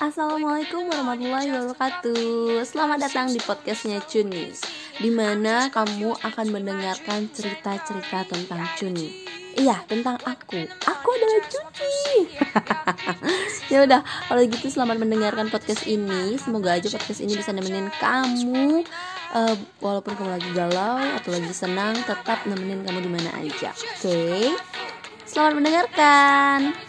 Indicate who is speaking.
Speaker 1: Assalamualaikum warahmatullahi wabarakatuh. Selamat datang di podcastnya Cuni Di mana kamu akan mendengarkan cerita-cerita tentang Cuni. Iya, tentang aku. Aku adalah Cuni. Ya udah, kalau gitu selamat mendengarkan podcast ini. Semoga aja podcast ini bisa nemenin kamu uh, Walaupun kamu lagi galau atau lagi senang Tetap nemenin kamu di mana aja. Oke? Okay? Selamat mendengarkan.